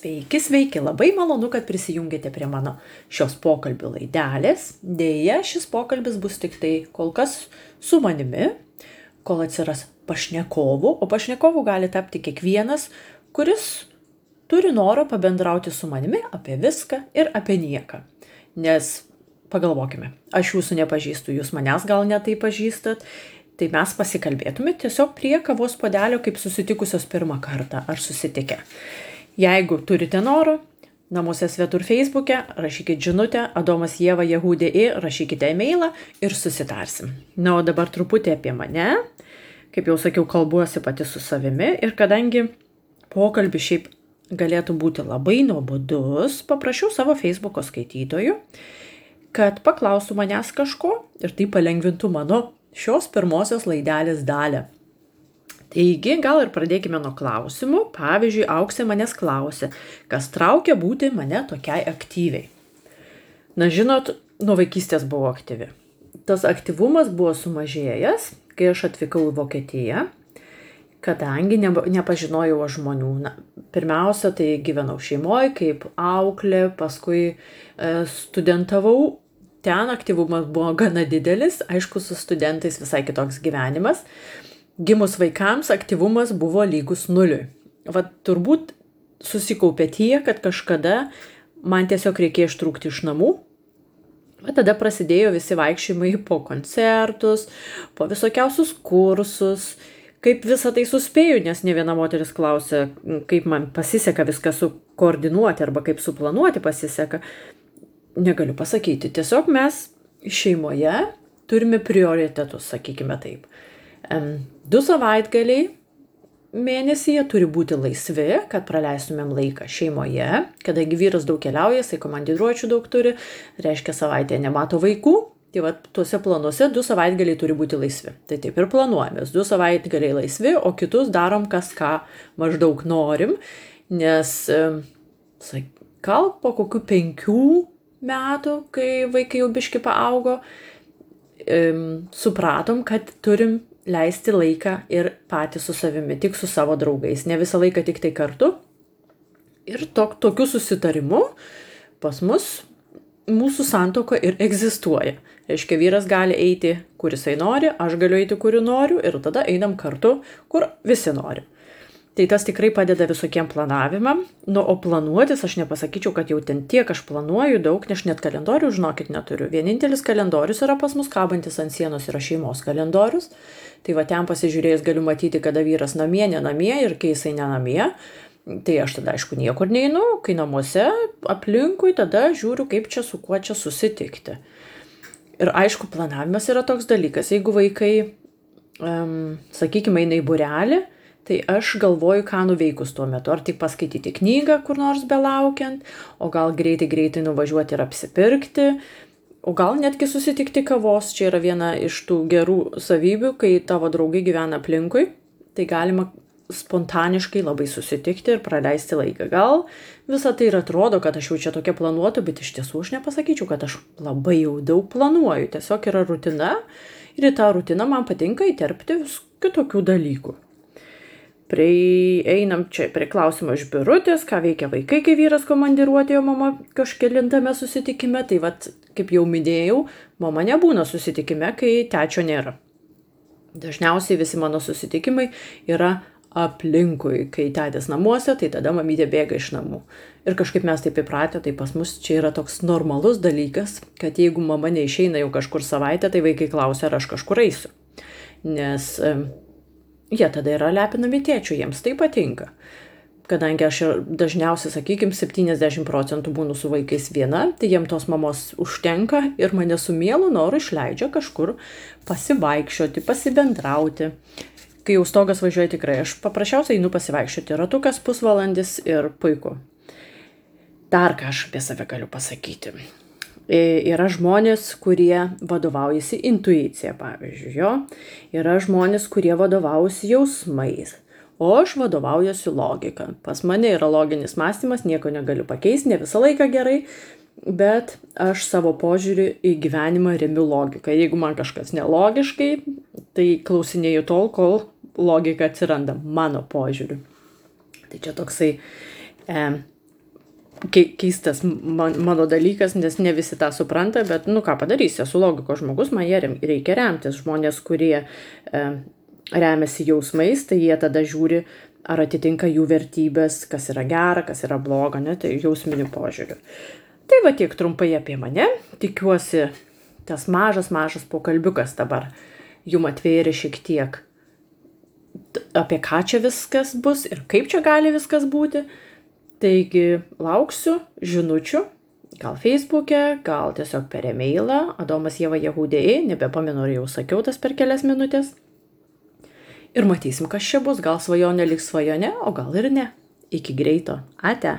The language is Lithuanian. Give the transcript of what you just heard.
Sveiki, sveiki, labai malonu, kad prisijungėte prie mano šios pokalbių laidelės. Deja, šis pokalbis bus tik tai kol kas su manimi, kol atsiras pašnekovų, o pašnekovų gali tapti kiekvienas, kuris turi norą pabendrauti su manimi apie viską ir apie nieką. Nes pagalvokime, aš jūsų nepažįstu, jūs manęs gal netai pažįstat, tai mes pasikalbėtume tiesiog prie kavos podelio kaip susitikusios pirmą kartą ar susitikę. Jeigu turite noro, namuose svetur Facebook'e, rašykite žinutę Adomas Jėva Jehudė į, rašykite e-mailą ir susitarsim. Na, o dabar truputį apie mane. Kaip jau sakiau, kalbuosi pati su savimi ir kadangi pokalbis šiaip galėtų būti labai nuobodus, paprašiau savo Facebook'o skaitytojų, kad paklaustų manęs kažko ir tai palengvintų mano šios pirmosios laidelės dalę. Taigi, gal ir pradėkime nuo klausimų. Pavyzdžiui, Auksė manęs klausė, kas traukia būti mane tokiai aktyviai. Na, žinot, nuo vaikystės buvau aktyvi. Tas aktyvumas buvo sumažėjęs, kai aš atvykau į Vokietiją, kadangi ne, nepažinojau žmonių. Na, pirmiausia, tai gyvenau šeimoje kaip auklė, paskui e, studentavau. Ten aktyvumas buvo gana didelis, aišku, su studentais visai kitoks gyvenimas gimus vaikams aktyvumas buvo lygus nuliui. Vat turbūt susikaupė tiek, kad kažkada man tiesiog reikėjo ištrūkti iš namų. O tada prasidėjo visi vaikščiojimai po koncertus, po visokiausius kursus, kaip visą tai suspėju, nes ne viena moteris klausė, kaip man pasiseka viską sukoordinuoti arba kaip suplanuoti pasiseka. Negaliu pasakyti, tiesiog mes šeimoje turime prioritetus, sakykime taip. Du savaitgaliai mėnesyje turi būti laisvi, kad praleistumėm laiką šeimoje, kadangi vyras daug keliauja, jisai komandiruočių daug turi, reiškia savaitėje nemato vaikų, tai va tuose planuose du savaitgaliai turi būti laisvi. Tai taip ir planuojamės, du savaitgaliai laisvi, o kitus darom kas ką maždaug norim, nes gal po kokių penkių metų, kai vaikai jau biški paaugo, supratom, kad turim leisti laiką ir patys su savimi, tik su savo draugais, ne visą laiką tik tai kartu. Ir tok, tokiu susitarimu pas mus mūsų santoka ir egzistuoja. Reiškia, vyras gali eiti, kur jisai nori, aš galiu eiti, kur noriu ir tada einam kartu, kur visi nori. Tai tas tikrai padeda visokiem planavimam. Nu, o planuotis aš nepasakyčiau, kad jau ten tiek aš planuoju daug, nes net kalendorių, žinokit, neturiu. Vienintelis kalendorius yra pas mus kabantis ant sienos, yra šeimos kalendorius. Tai va ten pasižiūrėjus galiu matyti, kada vyras namie, ne namie ir kai jisai ne namie. Tai aš tada aišku niekur neinu, kai namuose aplinkui tada žiūriu, kaip čia su kuo čia susitikti. Ir aišku, planavimas yra toks dalykas. Jeigu vaikai, um, sakykime, eina į burelį, Tai aš galvoju, ką nuveikus tuo metu. Ar tik paskaityti knygą kur nors belaukiant, o gal greitai greitai nuvažiuoti ir apsipirkti, o gal netgi susitikti kavos. Čia yra viena iš tų gerų savybių, kai tavo draugai gyvena aplinkui. Tai galima spontaniškai labai susitikti ir praleisti laiką. Gal visą tai ir atrodo, kad aš jau čia tokia planuotu, bet iš tiesų aš nepasakyčiau, kad aš labai jau daug planuoju. Tiesiog yra rutina ir į tą rutiną man patinka įterpti vis kitokių dalykų prieinam čia prie klausimo iš birutės, ką veikia vaikai, kai vyras komandiruotėjo mama kažkelintame susitikime. Tai vad, kaip jau minėjau, mama nebūna susitikime, kai tečio nėra. Dažniausiai visi mano susitikimai yra aplinkui, kai tėtis namuose, tai tada mamytė bėga iš namų. Ir kažkaip mes taip įpratę, tai pas mus čia yra toks normalus dalykas, kad jeigu mama neišeina jau kažkur savaitę, tai vaikai klausia, ar aš kažkur eisiu. Nes jie tada yra lepinami tėčių, jiems tai patinka. Kadangi aš dažniausiai, sakykime, 70 procentų būnu su vaikais viena, tai jiem tos mamos užtenka ir mane su mielu noru išleidžia kažkur pasivaikščioti, pasibendrauti. Kai jau stogas važiuoja tikrai, aš paprasčiausiai einu pasivaikščioti, ratukas pusvalandis ir puiku. Dar ką aš apie save galiu pasakyti. E, yra žmonės, kurie vadovaujasi intuicija, pavyzdžiui, jo. Yra žmonės, kurie vadovaujasi jausmais. O aš vadovaujuosi logika. Pas mane yra loginis mąstymas, nieko negaliu pakeisti, ne visą laiką gerai, bet aš savo požiūrį į gyvenimą remiu logiką. Jeigu man kažkas nelogiškai, tai klausinėjau tol, kol logika atsiranda mano požiūriu. Tai čia toksai e, keistas man, mano dalykas, nes ne visi tą supranta, bet, nu ką padarysi, esu logikos žmogus, man jie reikia remtis. Žmonės, kurie e, remiasi jausmais, tai jie tada žiūri, ar atitinka jų vertybės, kas yra gera, kas yra bloga, ne, tai jausminių požiūrių. Tai va tiek trumpai apie mane. Tikiuosi, tas mažas, mažas pokalbiukas dabar jum atvėrė šiek tiek apie ką čia viskas bus ir kaip čia gali viskas būti. Taigi lauksiu žinučių, gal Facebook'e, gal tiesiog per e-mailą, Adomas Jėva Jehudėjai, nebepamenu, ar jau sakiau tas per kelias minutės. Ir matysim, kas čia bus, gal svajonė liks svajone, o gal ir ne. Iki greito. Ate.